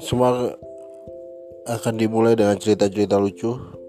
semua akan dimulai dengan cerita-cerita lucu.